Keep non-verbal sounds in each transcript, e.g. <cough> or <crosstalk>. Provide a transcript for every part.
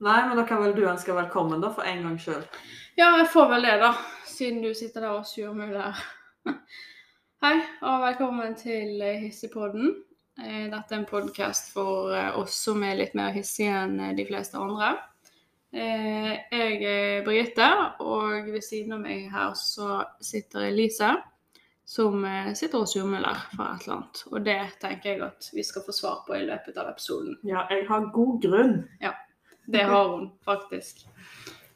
Nei, men da kan vel du ønske velkommen, da, for en gangs skyld. Ja, jeg får vel det, da. Siden du sitter der og surmuler. <laughs> Hei, og velkommen til eh, Hissigpodden. Eh, Dette er en podkast for eh, oss som er litt mer hissige enn de fleste andre. Eh, Jeg er Birgitte, og ved siden av meg her så sitter Elise. Som sitter og surmuler for et eller annet. Og det tenker jeg at vi skal få svar på i løpet av episoden. Ja, jeg har god grunn. Det har hun faktisk.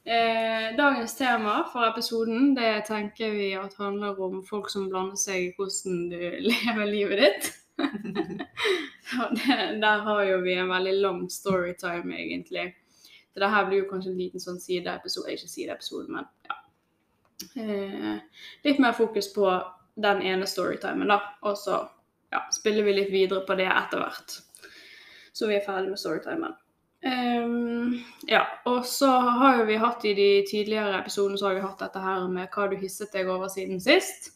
Eh, dagens tema for episoden det tenker vi at handler om folk som blander seg i hvordan du <laughs> lever livet ditt. <laughs> Der har jo vi en veldig lang storytime, egentlig. Så det her blir jo kanskje en liten sånn sideepisode, ikke sideepisode, men ja. Eh, litt mer fokus på den ene storytimen, da. Og så ja, spiller vi litt videre på det etter hvert. Så vi er ferdig med storytimen. Ehm, ja, og så har jo vi hatt i de tidligere episodene så har vi hatt dette her med hva du hisset deg over siden sist.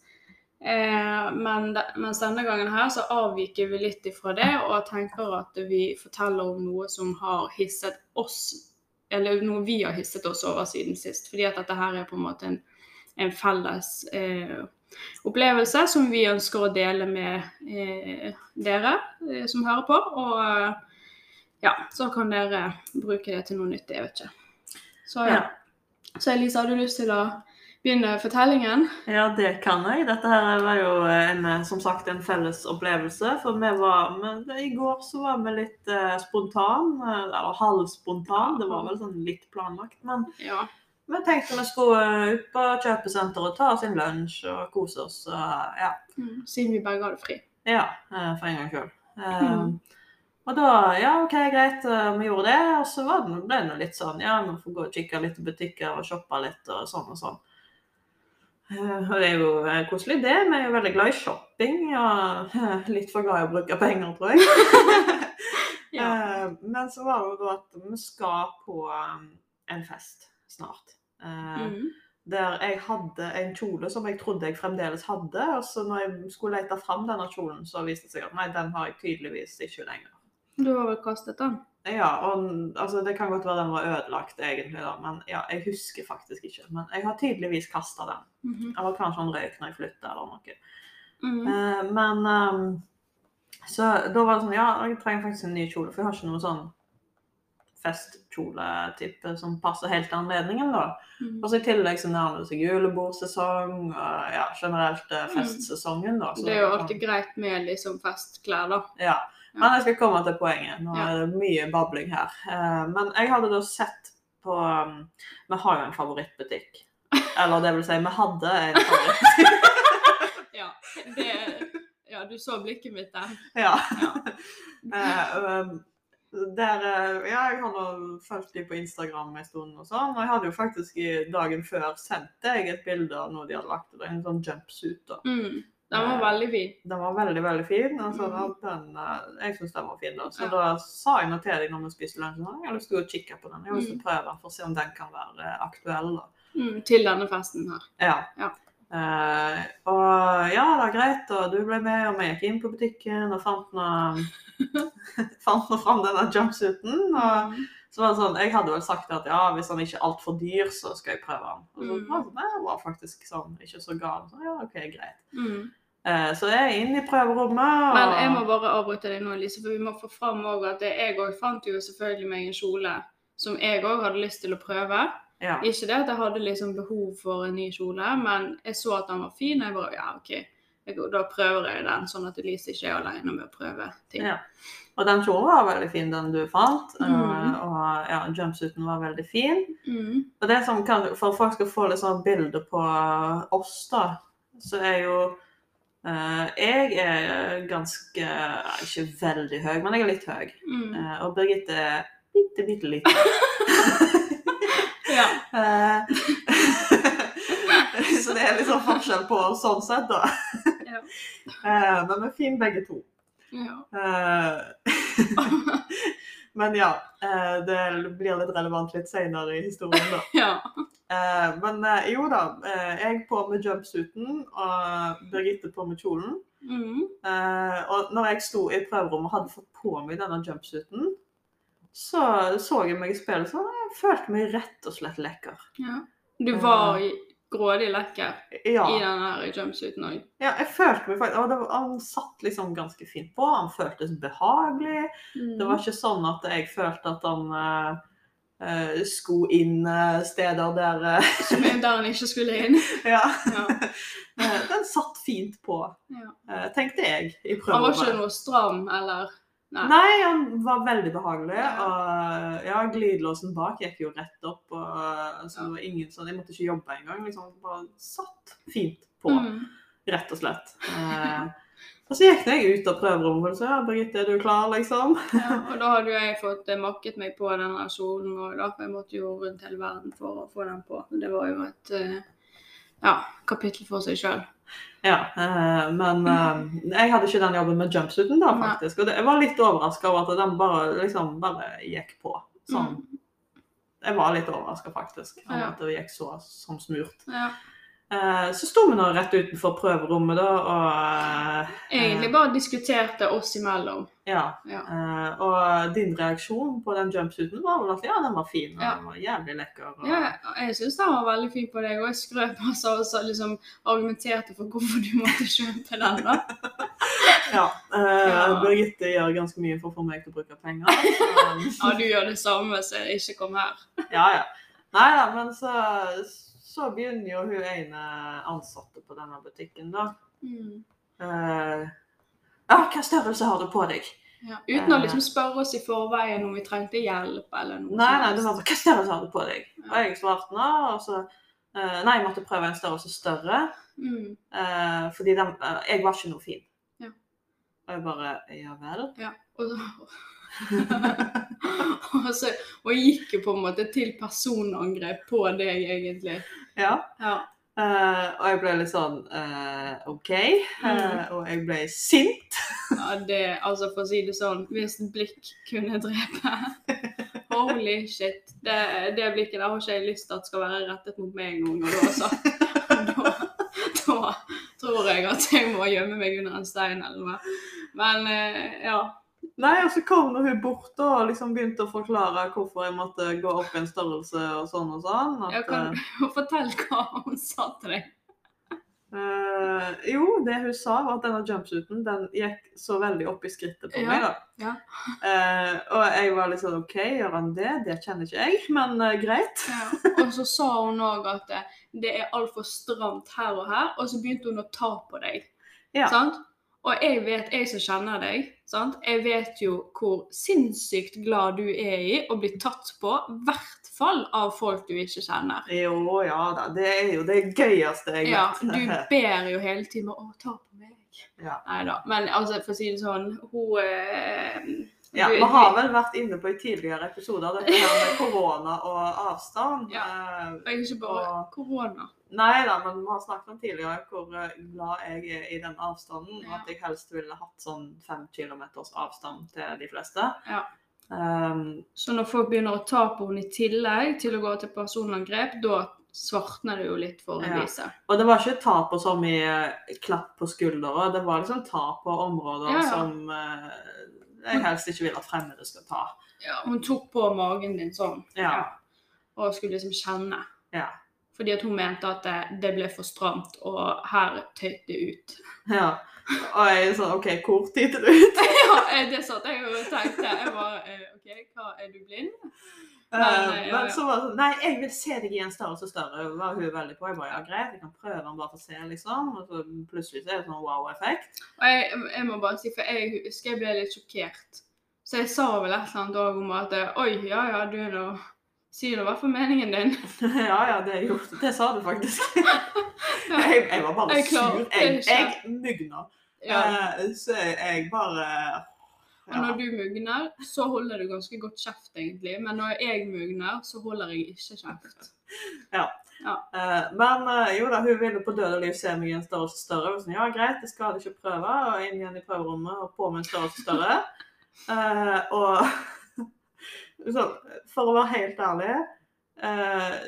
Eh, men de, mens denne gangen her så avviker vi litt ifra det og tenker at vi forteller om noe som har hisset oss Eller noe vi har hisset oss over siden sist. Fordi at dette her er på en måte en, en felles eh, opplevelse som vi ønsker å dele med eh, dere eh, som hører på. Og eh, ja, så kan dere bruke det til noe nyttig, jeg vet ikke. Så ja. Så Elise, har du lyst til å begynne fortellingen? Ja, det kan jeg. Dette her var jo en, som sagt en felles opplevelse. For vi var, men i går så var vi litt eh, spontan, eh, eller halvspontan. Det var vel sånn litt planlagt. Men Ja. vi tenkte vi skulle eh, ut på kjøpesenteret ta oss en lunsj og kose oss. ja, Mm, Siden vi begge hadde fri. ja eh, for en gangs skyld. Eh, Mm. Og da, ja, OK, greit, eh, vi gjorde det. Og så var det, ble det litt sånn, ja, vi får gå og kikke litt i butikker og shoppe litt og sånn og sånn. Eh, Og det er jo eh, koselig, det. Vi er jo veldig glad i shopping. Og <laughs> litt for glad i å bruke penger, tror jeg. <laughs> Ja. Men så var det jo at vi skal på en fest snart. Mm. Der jeg hadde en kjole som jeg trodde jeg fremdeles hadde. Og så når jeg skulle lete fram denne kjolen, så viste det seg at nei, den har jeg tydeligvis ikke lenger. Du har vel kastet den? Ja, og altså, Det kan godt være den var ødelagt, egentlig, da, men ja, jeg husker faktisk ikke. Men jeg har tydeligvis kasta den. Mhm. Eller kanskje han røyk når jeg flytta, eller noe. Mhm. Eh, men um, Så da var det sånn Ja, jeg trenger faktisk en ny kjole, for jeg har ikke noe sånn festkjoletype som passer helt til anledningen, da. Mm. Og så i tillegg så nærmer det seg julebordsesong ja, generelt eh, festsesongen, da. så Det er jo sånn- alltid greit med liksom festklær, da. Ja. Men jeg skal komme til poenget. Nå er det mye babling her. Eh, Men jeg hadde da sett på um, Vi har jo en favorittbutikk. Eller det vil si, vi hadde en favorittbutikk. <laughs> Ja, det, ja du så blikket mitt der. ja. Ja. <laughs> Eh, um, Der, eh, ja, jeg har nå fulgt dem på Instagram en stund og sånn. Og jeg hadde jo faktisk i dagen før sendt deg et bilde av noe de hadde lagt ut. En sånn jumpsuit. da. Mm. Den var veldig fin. Den var veldig, veldig fin. Altså, så Mhm. den, eh, jeg syns den var fin. da. Så Ja. da sa jeg nå til deg når vi spiste lunsj at jeg har lyst til å kikke på den. Jeg har lyst til å Mhm. prøve den for å se om den kan være eh, aktuell. Mm, til denne festen her. Ja. Ja. Uh, og ja, det er greit, og du ble med, og vi gikk inn på butikken og fant nå <laughs> fant nå fram denne jumpsuiten. Og Mm. Så var det sånn, Jeg hadde vel sagt at ja, hvis han ikke er altfor dyr, så skal jeg prøve han. Og så Mm. var det sånn, det var faktisk sånn, ikke så gal. Så ja, OK, greit. Mm. Eh, så jeg er inne i prøverommet. Og... Men jeg må bare avbryte deg nå, Elise, for vi må få fram også at jeg òg fant jo selvfølgelig meg en kjole som jeg òg hadde lyst til å prøve. ja. Ikke det at jeg hadde liksom behov for en ny kjole, men jeg så at den var fin, og jeg bare ja, OK. Jeg, da prøver jeg den, sånn at Elise ikke er alene med å prøve ting. Ja. Og den kjolen var veldig fin, den du fant. eh, Mm. og ja, jumpsuiten var veldig fin. Mm. Og det som kan, For at folk skal få litt sånn bilde på oss, da, så er jo eh, Jeg er ganske Ikke veldig høy, men jeg er litt høy. Mm. Eh, og Birgitte er bitte, bitte liten. <laughs> Ja. Eh, <laughs> så det er litt sånn forskjell på sånn sett, da. Ja. Eh, men vi er fine begge to. Ja. Eh, <laughs> men ja, eh, det blir litt relevant litt senere i historien, da. <laughs> ja. Eh, men jo da, jeg på med jumpsuiten og Birgitte på med kjolen. Mm. Og når jeg sto i prøverommet og hadde fått på meg denne jumpsuiten, så så jeg meg i speilet sånn, jeg følte meg rett og slett lekker. Ja. Du var grådig lekker Ja. i den her jumpsuiten òg. Ja, jeg følte meg faktisk, var, Han satt liksom ganske fint på, han føltes behagelig. Det var ikke sånn at jeg følte at han eh, skulle inn uh, steder der uh, <laughs> Som er der han ikke skulle inn. Ja. Ja. <laughs> Den satt fint på, Ja. tenkte jeg i Han var ikke noe stram, eller Nei. Nei, han var veldig behagelig. Og ja, glidelåsen bak gikk jo rett opp. Og, altså, det var ingen sånn, Jeg måtte ikke jobbe engang. Liksom, bare satt fint på, Mm. rett og slett. Eh, og så gikk jeg ut av prøverommet og sa ja, Birgitte, er du klar, liksom? Ja, og da hadde jo jeg fått eh, makket meg på denne kjolen, og da, for jeg måtte jo rundt hele verden for å få den på. Det var jo et eh, ja, kapittel for seg sjøl. Ja, eh, men eh, jeg hadde ikke den jobben med jumpsuiten da, Nei. faktisk. Og det, jeg var litt overraska over at den bare, liksom, bare gikk på. Sånn. Jeg var litt overraska, faktisk, over Mm. Ja. at det gikk så som smurt. Ja. Eh, så sto vi nå rett utenfor prøverommet, da, og eh, Egentlig bare diskuterte oss imellom. Ja. Ja. eh, og din reaksjon på den jumpsuiten var vel at ja, den var fin, og Ja. den var jævlig lekker. Og, Ja, jeg syns den var veldig fin på deg, og jeg skrøt masse og så liksom argumenterte for hvorfor du måtte kjøpe den. da. <laughs> ja, Uh. Birgitte gjør ganske mye for å få meg til å bruke penger. <laughs> Ja, du gjør det samme, så ikke kom her. Ja, ja. Nei da, men så, så begynner jo hun ene ansatte på denne butikken, da. Mm. Eh, ja, hva størrelse har du på deg? Ja, uten å liksom spørre oss i forveien om vi trengte hjelp eller noe Nei, nei, det var hva størrelse har du på deg? Og jeg svarte nå, og så eh, Nei, jeg måtte prøve en størrelse større, Mm. eh, fordi den, eh, jeg var ikke noe fin. Ja. Og jeg bare Ja vel? Ja, og, <laughs> og, så, og gikk jo på en måte til personangrep på deg, egentlig. Ja. Ja. Uh, og jeg ble litt sånn uh, OK. Mm. og jeg ble sint. ja, det Altså, for å si det sånn, hvis blikk kunne drepe Holy shit. Det, det blikket der har ikke jeg lyst til at skal være rettet mot meg noen gang, altså. Da, da tror jeg at jeg må gjemme meg under en stein eller noe. Men ja. Nei, og så kom hun bort og liksom begynte å forklare hvorfor jeg måtte gå opp en størrelse og sånn og sånn. At, Jeg kan du fortelle hva hun sa til deg. Uh, jo, det hun sa var at denne jumpsuiten den gikk så veldig opp i skrittet på Ja, meg. da. ja. Uh, og jeg var litt sånn OK, gjør han det? Det kjenner ikke jeg, men uh, greit. Ja. Og så sa hun òg at det, det er altfor stramt her og her, og så begynte hun å ta på deg. Ja. Sant? Og jeg vet, jeg som kjenner deg, sant? jeg vet jo hvor sinnssykt glad du er i å bli tatt på, i hvert fall av folk du ikke kjenner. Jo, ja da. Det er jo det gøyeste jeg Ja, vet. du ber jo hele tiden om å ta på meg. Ja. Nei da. Men altså, for å si det sånn, hun eh, Ja, Vi har vel vært inne på i tidligere episoder dette her med korona og avstand. Ja. Eh, Og ikke bare korona. Nei da, men vi har snakket om tidligere hvor eh, glad jeg er i den avstanden. Og at jeg helst ville hatt sånn fem kilometers avstand til de fleste. Ja. Um, Så når folk begynner å ta på henne i tillegg til å gå til personangrep, da svartner det jo litt for en Ja. og det var ikke ta på så mye klapp på skuldra. Det var liksom ta på områder Ja, ja. som uh, jeg helst ikke vil at fremmede skal ta. Ja, hun tok på magen din sånn. Ja. Og skulle liksom kjenne. Ja. Fordi at hun mente at det, det ble for stramt, og her tøyt det ut. <laughs> ja. Og jeg sa OK, hvor titter det ut? <laughs> ja, eh, det satt jeg og tenkte. Jeg bare eh, OK, hva, er du blind? Men, Men, eh, ja, ja. så var det sånn Nei, jeg vil se deg i en størrelse større. var hun veldig på. Jeg bare ja, greit, jeg kan prøve den bare for å se, liksom. Og så plutselig så er det sånn wow-effekt. Og jeg, jeg må bare si, for jeg husker jeg ble litt sjokkert. Så jeg sa vel et eller annet òg om at eh, Oi, ja ja, du er nå Si nå i hvert fall meningen din. <laughs> ja, ja, det, jo, det sa du faktisk. <laughs> jeg, jeg var bare Jeg sur. Jeg, jeg mugna. Ja. Uh, så jeg bare Og når du mugner, så holder du ganske godt kjeft, egentlig. Men når jeg mugner, så holder jeg ikke kjeft. <laughs> Eh, men uh, jo da, hun ville på døde liv se meg i en størrelse større. Og sånn, ja, greit, det skal du ikke prøve. Og inn igjen i prøverommet og på med en størrelse større. Og så, for å være helt ærlig eh,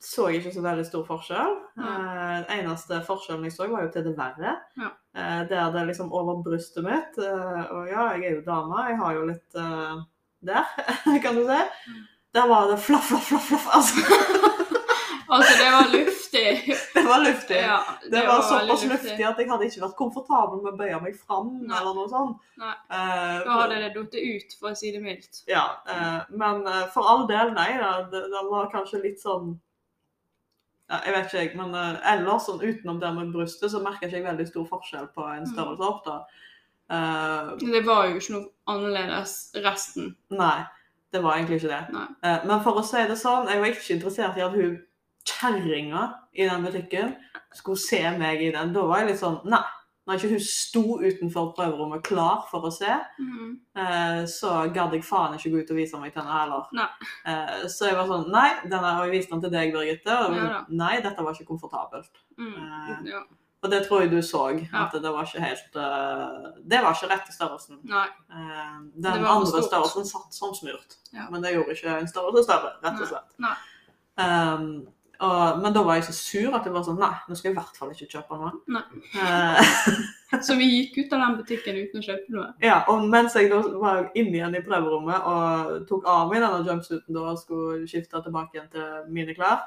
så jeg ikke så veldig stor forskjell. Eh, Den eneste forskjellen jeg så, var jo til det verre. Ja. Eh, der det liksom over brystet mitt. eh, og ja, jeg er jo dame, jeg har jo litt eh, der, <laughs> kan du si. Der var det flaff, flaff, flaff, flaff. Altså, <laughs> Altså, det var luftig. <laughs> det var luftig. Ja, Det var såpass veldig luftig at jeg hadde ikke vært komfortabel med å bøye meg fram Nei. eller noe sånt. Nei. Uh, Da hadde det datt ut, for å si det mildt. Ja, uh, men uh, for all del, nei. Det, den var kanskje litt sånn ja, Jeg vet ikke, jeg. Men ellers, sånn utenom det med brystet, så merker jeg ikke veldig stor forskjell på en Mm. størrelse opp, da. Det var jo ikke noe annerledes resten. nei, det var egentlig ikke det. Men for å si det sånn, jeg var ikke interessert i at hun kjerringa i den butikken skulle se meg i den. Da var jeg litt sånn Nei. Når ikke hun sto utenfor prøverommet klar for å se, mm. Eh, så gadd jeg faen ikke gå ut og vise meg til henne heller. Nei. Eh, så jeg var sånn Nei, denne, og jeg viste den til deg, Birgitte. Og Ja nei, dette var ikke komfortabelt. Mm. Eh. Ja. Og det tror jeg du så. Ja. At det var ikke helt eh, Det var ikke rette størrelsen. Nei. Den andre størrelsen satt som smurt. Ja. Men det gjorde ikke en størrelse større, rett og slett. Nei. Um, og, men da var jeg så sur at jeg var sånn Nei, nå skal jeg i hvert fall ikke kjøpe noe. Eh, <laughs> Så vi gikk ut av den butikken uten å kjøpe noe. Ja, og mens jeg da var inne igjen i prøverommet og tok av meg denne jumpsuiten da og skulle skifte tilbake igjen til mine klær,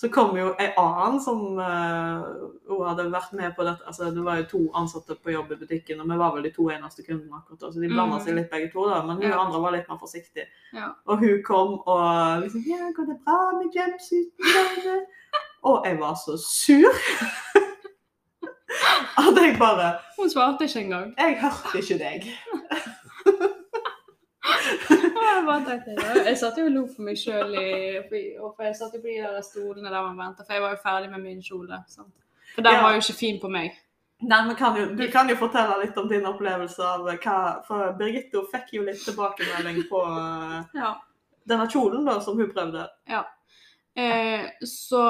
så kom jo ei annen som uh, hadde vært med på dette. Altså, det var jo to ansatte på jobb i butikken, og vi var vel de to eneste kundene akkurat da, så de blanda Mm. seg litt begge to, da. Men hun Ja. andre var litt mer forsiktig. Ja. Og hun kom og liksom Ja, går det bra med jumpsuiten? Og jeg var så sur <laughs> at jeg bare Hun svarte ikke engang. Jeg hørte ikke deg. <laughs> Og Jeg bare tenkte, ja, jeg satt jo og lo for meg sjøl, for jeg satt jo på de der stolene der man venter, for jeg var jo ferdig med min kjole. Sant? For den Ja. var jo ikke fin på meg. Nei, men kan jo, Du kan jo fortelle litt om din opplevelse av hva For Birgitte fikk jo litt tilbakemelding på eh, Ja. denne kjolen da, som hun prøvde. Eh, så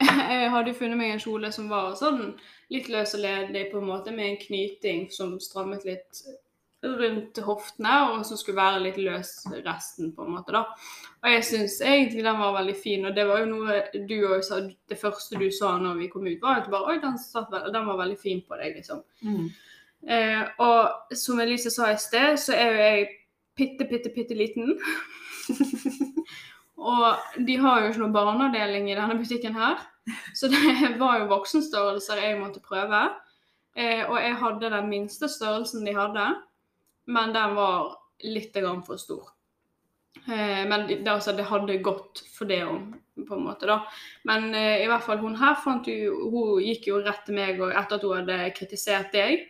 <laughs> jeg hadde jo funnet meg en kjole som var sånn litt løs og ledig, på en måte, med en knyting som strammet litt rundt hoftene, og som skulle være litt løs resten, på en måte, da. Og jeg syns egentlig den var veldig fin, og det var jo noe du òg sa Det første du sa når vi kom ut, var at bare Oi, den, vel- den var veldig fin på deg, liksom. Eh, og som Elise sa i sted, så er jo jeg bitte, bitte, bitte liten. <laughs> og de har jo ikke noe barneavdeling i denne butikken her. Så det <laughs> var jo voksenstørrelser jeg måtte prøve. Eh, og jeg hadde den minste størrelsen de hadde, men den var litt for stor. Eh, men det, altså, det hadde gått for det om, på en måte, da. Men eh, i hvert fall hun her fant jo Hun gikk jo rett til meg etter at hun hadde kritisert deg.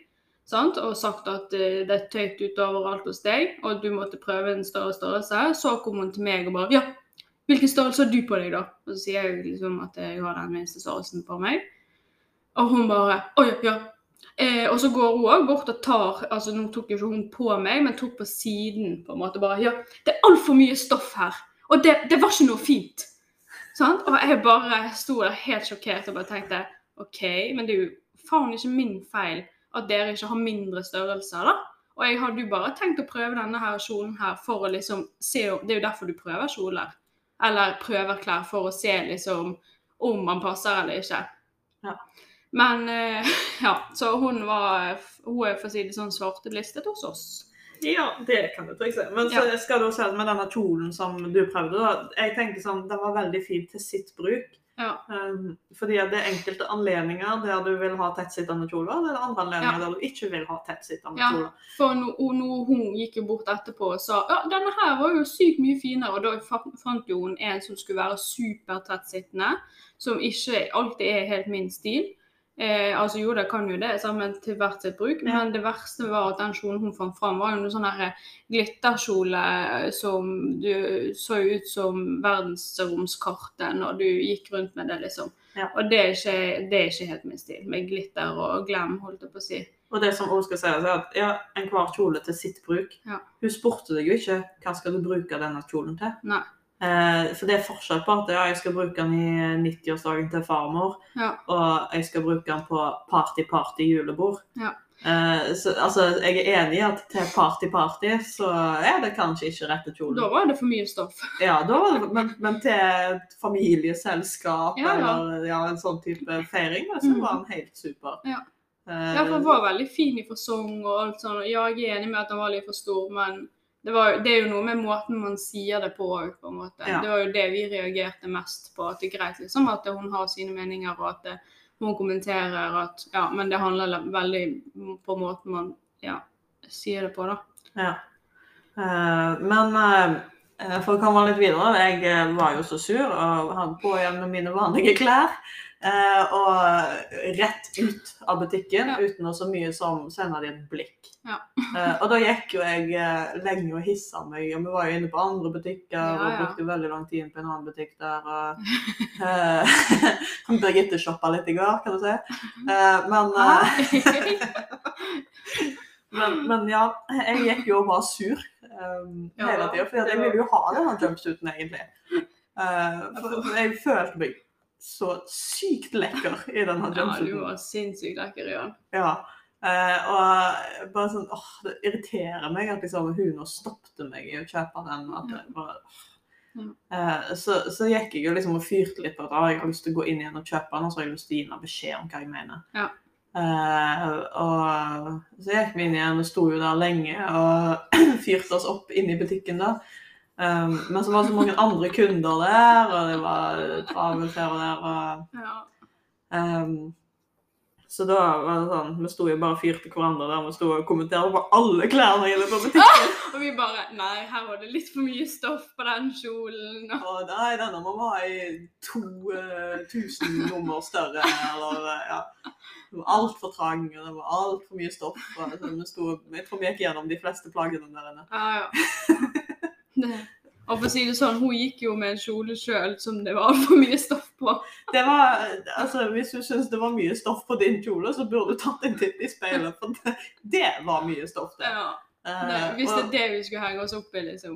Sant? Og sagt at eh, det er tøyt ut overalt hos deg, og at du måtte prøve en større størrelse. Så kom hun til meg og bare Ja, hvilken størrelse har du på deg, da? Og så sier jeg liksom at jeg har den minste størrelsen på meg. Og hun bare Å ja, ja. Eh, og så går hun òg bort og tar altså Nå tok jo ikke hun på meg, men tok på siden. på en måte bare, Ja, det er altfor mye stoff her. Og det, det var ikke noe fint. Sånn? Og jeg bare sto der helt sjokkert og bare tenkte OK, men det er jo faen ikke min feil at dere ikke har mindre størrelser, da. Og jeg hadde jo bare tenkt å prøve denne her kjolen her for å liksom se om Det er jo derfor du prøver kjoler. Eller prøver klær for å se liksom om man passer eller ikke. Ja. Men eh, <laughs> ja, så hun var Hun er for å si det sånn svartelistet hos oss. Ja, det kan du trygt si. Men så skal du også se med denne kjolen som du prøvde, da, jeg tenkte sånn, den var veldig fin til sitt bruk. Ja. Um, fordi det er enkelte anledninger der du vil ha tettsittende kjoler, det er andre anledninger Ja. der du ikke vil ha tettsittende Ja. kjoler. For nå no, hun gikk jo bort etterpå og sa ja, denne her var jo sykt mye finere. Og da fant jo hun en som skulle være supertettsittende, som ikke alltid er helt min stil. Eh, altså jo, det kan jo det, sammen til hvert sitt bruk, men det verste var at den kjolen hun fant fram, var jo noe sånn her glitterkjole som du så ut som verdensromskartet når du gikk rundt med det, liksom. Ja. Og det er, ikke, det er ikke helt min stil, med glitter og glam, holdt jeg på å si. Og det som også skal sies, er at ja, enhver kjole til sitt bruk. Ja. Hun spurte deg jo ikke hva skal du bruke denne kjolen til. Nei. Eh, for det er forskjell på at ja, jeg skal bruke den i 90-årsdagen til farmor, Ja. og jeg skal bruke den på party-party julebord. Ja. Eh, så, altså, jeg er enig i at til party-party så er det kanskje ikke rette kjolen. Da var det for mye stoff. Ja, det, men, men til familieselskap Ja, eller ja, en sånn type feiring, så mm. var den helt super. Ja. Eh, Ja, for den var veldig fin i fasong og alt sånt. Ja, jeg er enig med at den var litt for stor, men Det, var, det er jo noe med måten man sier det på òg, på en måte. Ja. Det var jo det vi reagerte mest på. At det er greit liksom at hun har sine meninger, og at det, hun kommenterer at Ja, men det handler veldig på måten man ja, sier det på, da. Ja. Uh, men uh, for å komme litt videre, jeg eh, var jo så sur og hadde på gjennom mine vanlige klær. Eh, og rett ut av butikken Ja. uten å så mye som sende dem et blikk. Ja. Eh, og da gikk jo jeg eh, lenge og hissa meg. Og vi var jo inne på andre butikker Ja, og brukte veldig lang tid på en annen butikk der. Og, eh, <laughs> Birgitte shoppa litt i går, kan du si. Eh, men eh, <laughs> Men, men ja, jeg gikk jo og var sur um, hele tida, for jeg ville jo ha denne jumpsuiten, egentlig. Uh, for jeg følte meg så sykt lekker i denne Ja, du var sinnssykt lekker, Jan. Ja. Uh, og bare sånn, åh, Det irriterer meg at liksom, hun nå stoppet meg i å kjøpe den. At jeg bare, oh. uh, så, så gikk jeg jo liksom og fyrte litt på at ah, jeg har lyst til å gå inn igjen og kjøpe den, og så har jeg lyst til å gi henne beskjed om hva jeg mener. Ja. Uh, og så gikk vi inn igjen og sto jo der lenge og <clears throat> fyrte oss opp inn i butikken da. Um, men så var det så mange andre kunder der, og det var travelt her og der. og Ja. Ehm, så da var det sånn, vi sto jo bare og fyrte hverandre der, vi sto og kommenterte på alle klærne på butikken. <laughs> Og vi bare Nei, her var det litt for mye stoff på den kjolen. og- Og nei, denne må være i to uh, tusen nummer større, eller eh, ja. Den var altfor trang, og det var altfor mye stoff. Og, så vi sto, jeg tror vi gikk gjennom de fleste plaggene der inne. Ah, ja. <laughs> Det. <laughs> Og for å si det sånn, hun gikk jo med en kjole sjøl som det var altfor mye stoff på. Det var, altså, hvis du syns det var mye stoff på din kjole, så burde du tatt en titt i speilet, for det, det var mye stoff, det. Ja. Nei, hvis det er det vi skulle henge oss opp i, liksom.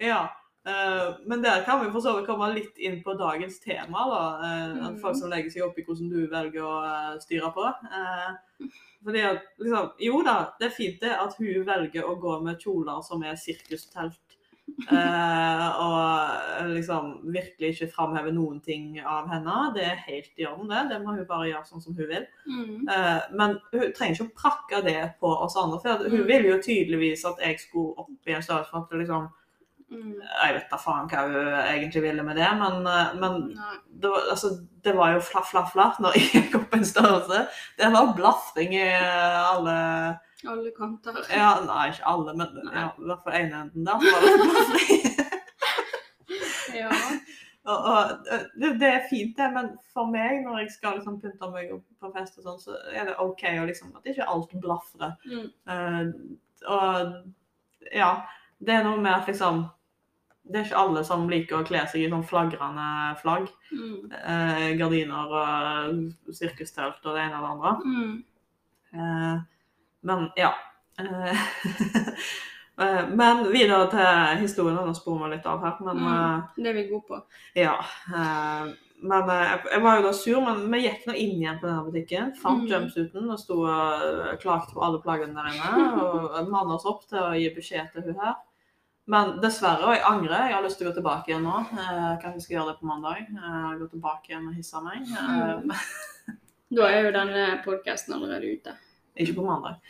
Ja, eh, men der kan vi for så vidt komme litt inn på dagens tema. da, eh, at Mhm. Folk som legger seg opp i hvordan du velger å eh, styre på. Eh, fordi at, liksom, Jo da, det er fint det at hun velger å gå med kjoler som er sirkustelt. Eh, og liksom virkelig ikke framheve noen ting av henne. Det er helt i orden, det. Det må hun bare gjøre sånn som hun vil. Mm. Uh, men hun trenger ikke å prakke det på oss andre. For hun Mm. ville jo tydeligvis at jeg skulle opp i en størrelse for at liksom Mm. jeg vet da faen hva hun egentlig ville med det, men, eh, men det, altså, det var jo flaff, flaff, flaff når jeg gikk opp en størrelse. Det var blafring i eh, alle Alle kanter. Ja, nei, ikke alle, men ja, i hvert fall ene enden der. Var det blafring. <laughs> Ja. og, og det, det er fint, det, men for meg, når jeg skal liksom pynte meg opp på fest og sånn, så er det OK liksom, at ikke alt blafrer. Mm. Uh, og ja, det er noe med at liksom Det er ikke alle som liker å kle seg i sånn flagrende flagg. Mm. Eh, gardiner og sirkustelt og det ene og det andre. Mm. Eh, men ja. Eh, <laughs> eh, men videre til historien. Nå sporer vi litt av her. Men Mm. eh, Det er vi gode på. ja. eh, men jeg, var jo da sur, men vi gikk nå inn igjen på denne butikken. Fant Mm. jumpsuiten og sto og klagde på alle plaggene der inne. Og <laughs> manna oss opp til å gi beskjed til hun her. Men dessverre, og jeg angrer, jeg har lyst til å gå tilbake igjen nå. Eh, kanskje jeg skal gjøre det på mandag. Eh, gå tilbake igjen og hisse meg. Mm. Eh, <laughs> Da er jo denne podkasten allerede ute. ikke på mandag.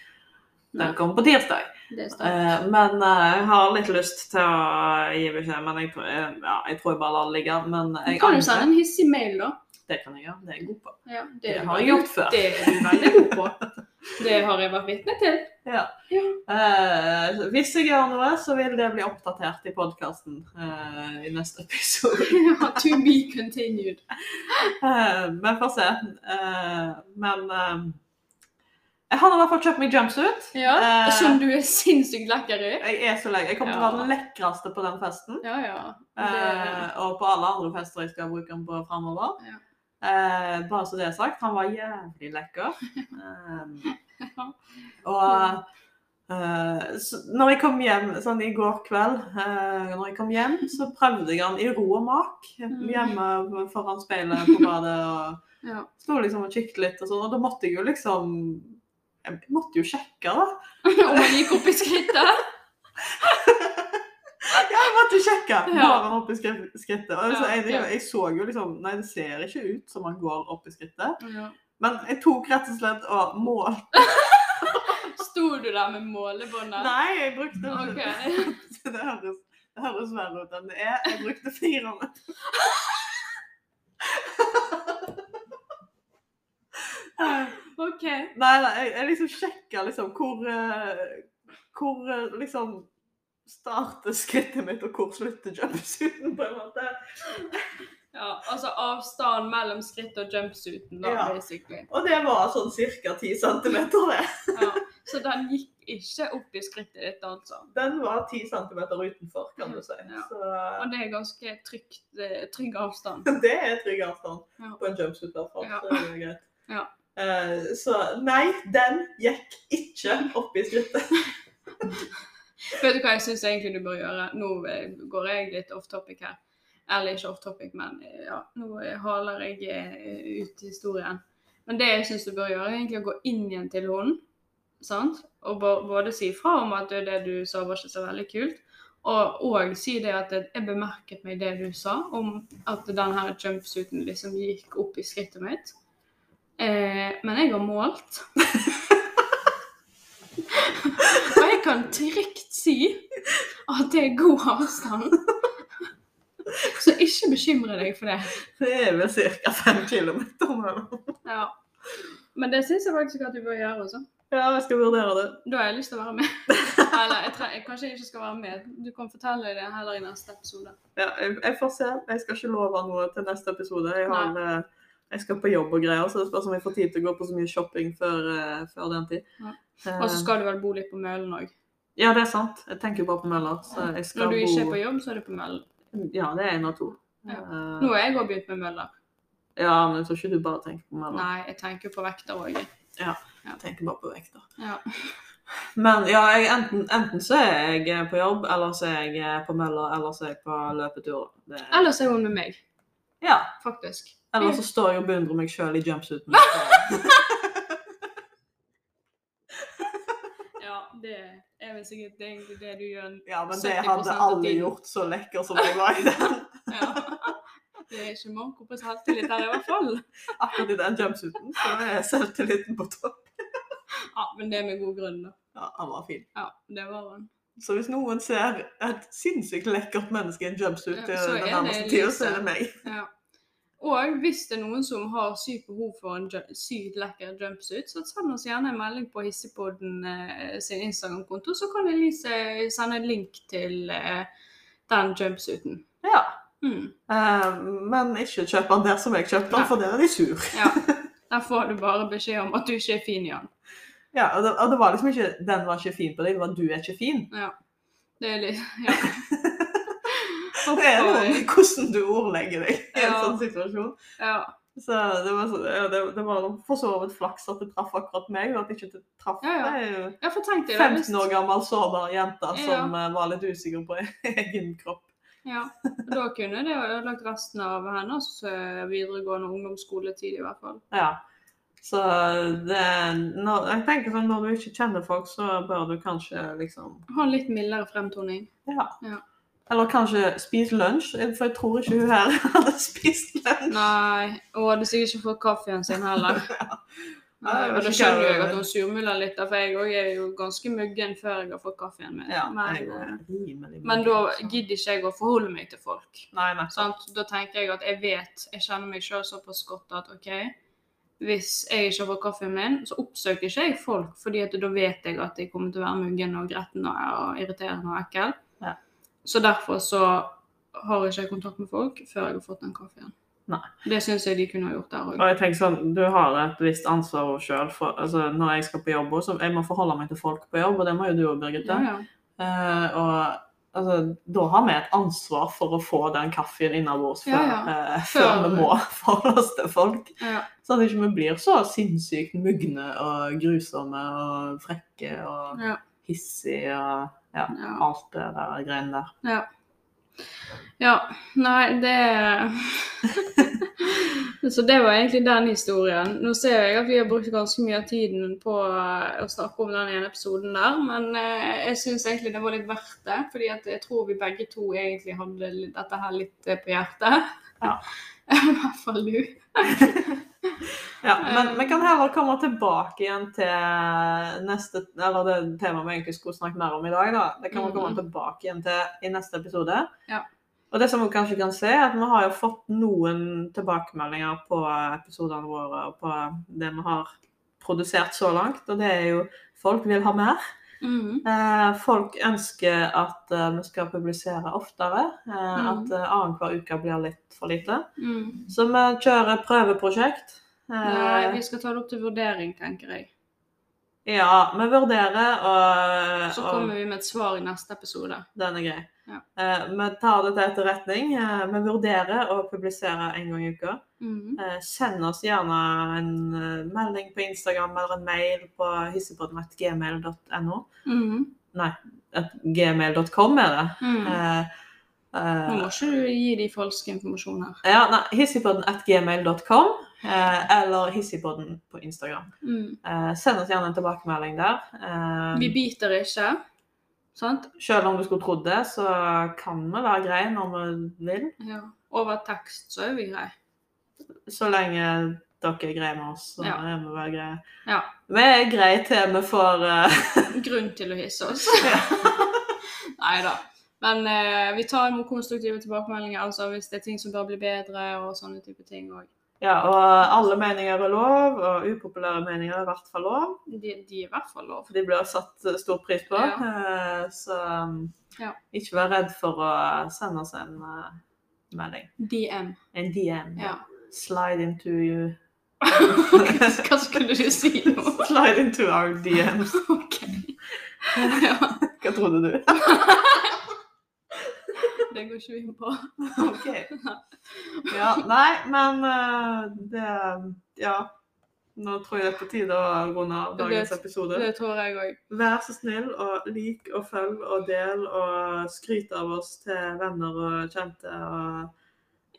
Den kommer på tirsdag. Eh, men jeg har litt lyst til å gi beskjed, men jeg, ja, jeg tror jeg bare lar det ligge. Men jeg Kan du angrer. sende en hissig mail, da? Det kan jeg gjøre. Det er jeg god på. Ja, Det det har jeg gjort før. Det er du veldig god på. Det har jeg vært vitne til. Ja. Ja. Eh, hvis jeg gjør noe, så vil det bli oppdatert i podkasten i neste episode. <laughs> Ja, to be continued. Eh, men får se. Eh, men eh, jeg har i hvert fall kjøpt meg jumpsuit. Ja, Eh, Som du er sinnssykt lekker i. Jeg er så lei. Jeg kommer til å være den lekreste på den festen. Ja, ja. Eh, Det, og på alle andre fester jeg skal bruke den på fremover. Ja. Eh, bare så det er sagt, han var jævlig lekker. Eh, og eh, når jeg kom hjem sånn i går kveld, eh, når jeg kom hjem, så prøvde jeg han i ro og mak Mm. hjemme foran speilet på badet. og ja. Sto liksom og kikket litt og sånn, og da måtte jeg jo liksom Jeg måtte jo sjekke, da. <laughs> Om man gikk opp i skrittet. <laughs> Måtte sjekke! Ja. Går han opp i skrittet? Og så, jeg, jeg, jeg så jo liksom Nei, det ser ikke ut som han går opp i skrittet. Ja. Men jeg tok rett og slett og målte <laughs> Sto du der med målebåndet? Nei, jeg brukte okay. <laughs> Det høres, det høres verre ut enn det er. Jeg brukte fire minutter. OK. Nei, nei, jeg, jeg liksom sjekka liksom hvor eh, Hvor eh, liksom starter skrittet mitt, og hvor slutter jumpsuiten, på en måte. Ja, altså avstand mellom skritt og jumpsuiten, da, Ja. basically. Og det var sånn ca. 10 cm, det. Ja. Så den gikk ikke opp i skrittet ditt, altså. Den var 10 cm utenfor, kan du si. Ja. Så Og det er ganske trygt, eh, trygg avstand. <laughs> det er trygg avstand Ja. på en jumpsuit, i hvert fall. Ja. Så det er greit. <laughs> Ja. Uh, så nei, den gikk ikke opp i skrittet. <laughs> Vet du hva jeg syns egentlig du bør gjøre? Nå eh, går jeg litt off topic her. Eller ikke off topic, men eh, ja, nå eh, haler jeg ut historien. Men det jeg syns du bør gjøre, er egentlig å gå inn igjen til hunden. Sant? Og både si fra om at det du sa var ikke så veldig kult, og, og si det at jeg bemerket meg det du sa om at denne jumpsuiten liksom gikk opp i skrittet mitt. Eh, men jeg har målt. <laughs> Og jeg kan trygt si at det er god avstand. Så ikke bekymre deg for det. Det er vel ca. 5 km. Ja. Men det syns jeg faktisk at du bør gjøre også. Ja, jeg skal vurdere det. Da har jeg lyst til å være med. Eller jeg, jeg kanskje ikke skal være med. Du kan fortelle det heller i neste episode. Ja, jeg, jeg får se. Jeg skal ikke love noe til neste episode. Jeg, har, eh, jeg skal på jobb og greier, så det spørs om jeg får tid til å gå på så mye shopping før, eh, før den tid. Ja. Og så skal du vel bo litt på Mølen òg. Ja, det er sant. Jeg tenker bare på Møller. Så Når du ikke er på jobb, så er du på møller? Ja, det er en av to. Ja. Eh, Nå har jeg òg begynt med Møller. ja, men jeg tror ikke du bare tenker på Møller. Nei, jeg tenker på vekter òg. Jeg tenker bare på vekter. Ja. Men ja, jeg, enten, enten så er jeg på jobb, eller så er jeg på Møller, eller så er jeg på løpetur. Det, så er hun med meg, ja. faktisk. Eller så står jeg og beundrer meg sjøl i jumpsuiten. <laughs> Ja, det er vel sikkert egentlig det du gjør. Ja, men det hadde alle gjort så lekker som jeg var i den. <laughs> Ja. Det er ikke manko på selvtillit her, i hvert fall. Akkurat i den jumpsuiten så er selvtilliten på topp. <laughs> Ja, Men det er med god grunn, da. Ja, han var fin. Ja, det var han. Så hvis noen ser et sinnssykt lekkert menneske i en jumpsuit Ja, til den det nærmeste tida, så er det meg. Ja. Og hvis det er noen som har sykt behov for en sykt lekker jumpsuit, så send oss gjerne en melding på Hissepodden eh, sin Instagram-konto, så kan Elise sende en link til eh, den jumpsuiten. Ja. Mm. Eh, men ikke kjøp den der som jeg kjøpte den, for der er de sur. Ja. <laughs> Der får du bare beskjed om at du ikke er fin i den. Ja, og det, og det var liksom ikke 'den var ikke fin på deg', det var 'du er ikke fin'. Ja. Det er litt <laughs> Ja. Det er noe med hvordan du ordlegger deg i en Ja. sånn situasjon. ja. Så det var, så, ja, det, det var for så vidt flaks at det traff akkurat meg, og at det ikke traff Ja, ja. Det er jo Ja, for tenk deg det. 15 år gammel sårbar jente som uh, var litt usikker på <laughs> egen kropp. Ja, da kunne det jo ødelagt resten av hennes uh, videregående ungdomsskoletid i hvert fall. Ja. Så det når, Jeg tenker sånn når du ikke kjenner folk, så bør du kanskje liksom Ha en litt mildere fremtoning. Ja. Ja. Eller kanskje spise lunsj, for jeg tror ikke hun her <laughs> hadde spist lunsj. Nei, hun hadde sikkert ikke fått kaffen sin heller. <laughs> Ja, Nei, og da skjønner jeg at hun surmuler litt, for jeg òg er jo ganske muggen før jeg har fått kaffen min. Ja, men, men da muggen, gidder ikke jeg å forholde meg til folk. Nei. Da tenker jeg at jeg vet, jeg kjenner meg sjøl såpass godt at OK, hvis jeg ikke har fått kaffen min, så oppsøker ikke jeg folk, fordi da vet jeg at jeg kommer til å være muggen og gretten og, og irriterende og ekkel. Ja. Så derfor så har ikke jeg kontakt med folk før jeg har fått den kaffen. Nei. Det syns jeg de kunne ha gjort der òg. Og jeg tenker sånn, Du har et visst ansvar sjøl. Altså, når jeg skal på jobb, også, jeg må forholde meg til folk på jobb, og det må jo du òg, Birgitte. Ja, ja. Uh, og altså, da har vi et ansvar for å få den kaffen innabords før, Ja, eh, Før- før vi må <laughs> forholde oss til folk. ja. Sånn at ikke blir så sinnssykt mugne og grusomme og frekke og Ja. hissige og ja, alt det der greiene der. Ja. ja. Nei, det <laughs> Så det var egentlig den historien. Nå ser jeg at vi har brukt ganske mye av tiden på eh, å snakke om den ene episoden der, men eh, jeg syns egentlig det var litt verdt det. fordi jeg tror vi begge to egentlig hadde dette her litt eh, på hjertet. Ja. <laughs> I hvert fall du. <laughs> Ja, men Eh. vi kan heller komme tilbake igjen til neste Eller det temaet vi egentlig skulle snakke mer om i dag, da. Det kan vi komme Mhm. tilbake igjen til i neste episode. Ja. Og det som vi kanskje kan se, er at vi har jo fått noen tilbakemeldinger på episodene våre og på det vi har produsert så langt, og det er jo folk vil ha mer. Mm. Eh, folk ønsker at eh, vi skal publisere oftere. Eh, Mhm. At eh, annenhver uke blir litt for lite. Mm. Så vi kjører prøveprosjekt. Eh, Nei, vi skal ta det opp til vurdering, tenker jeg. Ja, vi vurderer, og, Så og kommer vi med et svar i neste episode. den er grei. Ja. Eh, vi tar det til etterretning. Eh, vi vurderer å publisere en gang i uka. Mhm. Eh, send oss gjerne en eh, melding på Instagram eller en mail på hissepodden.gmail.no. Mhm. Nei, gmail.com er det. Mm. Eh, eh, Nå må ikke du gi de falsk informasjon her. ja, nei, hissipodden.gmail.com eh, eller hissigpodden på Instagram. Mm. Eh, send oss gjerne en tilbakemelding der. Eh, Vi biter ikke, sant? Selv om du skulle trodd det, så kan vi være greie når vi vil. Ja. Over tekst så er vi greie. Så lenge dere er greie med oss, så Ja. er vi bare greie. Ja. Vi er greie til vi får uh... <laughs> Grunn til å hisse oss. <laughs> <laughs> Nei da. Men eh, vi tar imot konstruktive tilbakemeldinger altså hvis det er ting som bør bli bedre og sånne type ting òg. Ja, og alle meninger er lov, og upopulære meninger er i hvert fall lov. De, de er i hvert fall lov. De blir satt stor pris på. Ja. Eh, Så Ja. ikke vær redd for å sende oss en uh, melding. DM. En DM. Ja. Slide into you. <laughs> Hva skulle du si nå? <laughs> Slide into our DMs. <laughs> OK. Ja, Hva trodde du? Det går ikke vi inn på. <laughs> OK. <laughs> Ja, nei, men eh, det Ja. Nå tror jeg det er på tide å runde av dagens episode. Det tror jeg òg. Vær så snill og lik og følg og del og skryt av oss til venner og kjente. Og,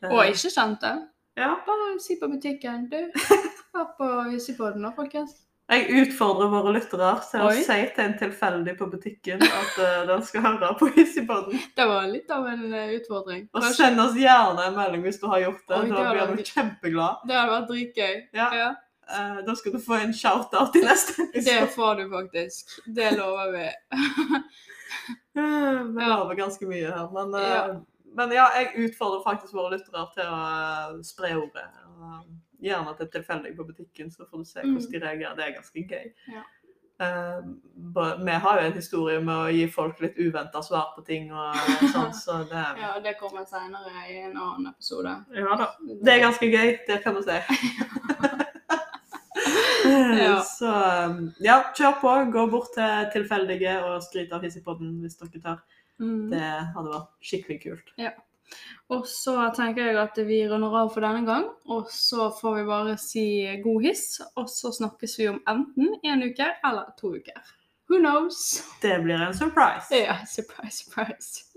eh, Og ikke kjente. Ja. Bare si på butikken. Du, <laughs> hør på Hissepodden nå, folkens. Jeg utfordrer våre lyttere til å si til en tilfeldig på butikken at uh, den skal høre på Hissigpodden. Det var litt av en uh, utfordring. Og send oss gjerne en melding hvis du har gjort det. Oi, det da blir vi kjempeglade. Det hadde vært dritgøy. Ja. Ja, Uh, da skal du få en shout-out i neste det får du faktisk. Det lover vi. <laughs> Vi lover ganske mye her. Men, Ja. men ja, jeg utfordrer faktisk våre lyttere til å spre ordet. Og, det er tilfeldig på butikken, så får du se hvordan de reagerer. Det er ganske gøy. Mm. Ja. Uh, vi har jo en historie med å gi folk litt uventa svar på ting og sånn, så det <laughs> Ja, det kommer senere i en annen episode. Ja da. Det er ganske gøy, det kan du si. <laughs> Ja. Så um, ja, kjør på. Gå bort til tilfeldige og skryt av Hissigpodden hvis dere tør. Mm. Det hadde vært skikkelig kult. Og så tenker jeg at vi runder av for denne gang. Og så får vi bare si god hiss, og så snakkes vi om enten en uke eller to uker. Who knows? Det blir en surprise. Ja, surprise, surprise.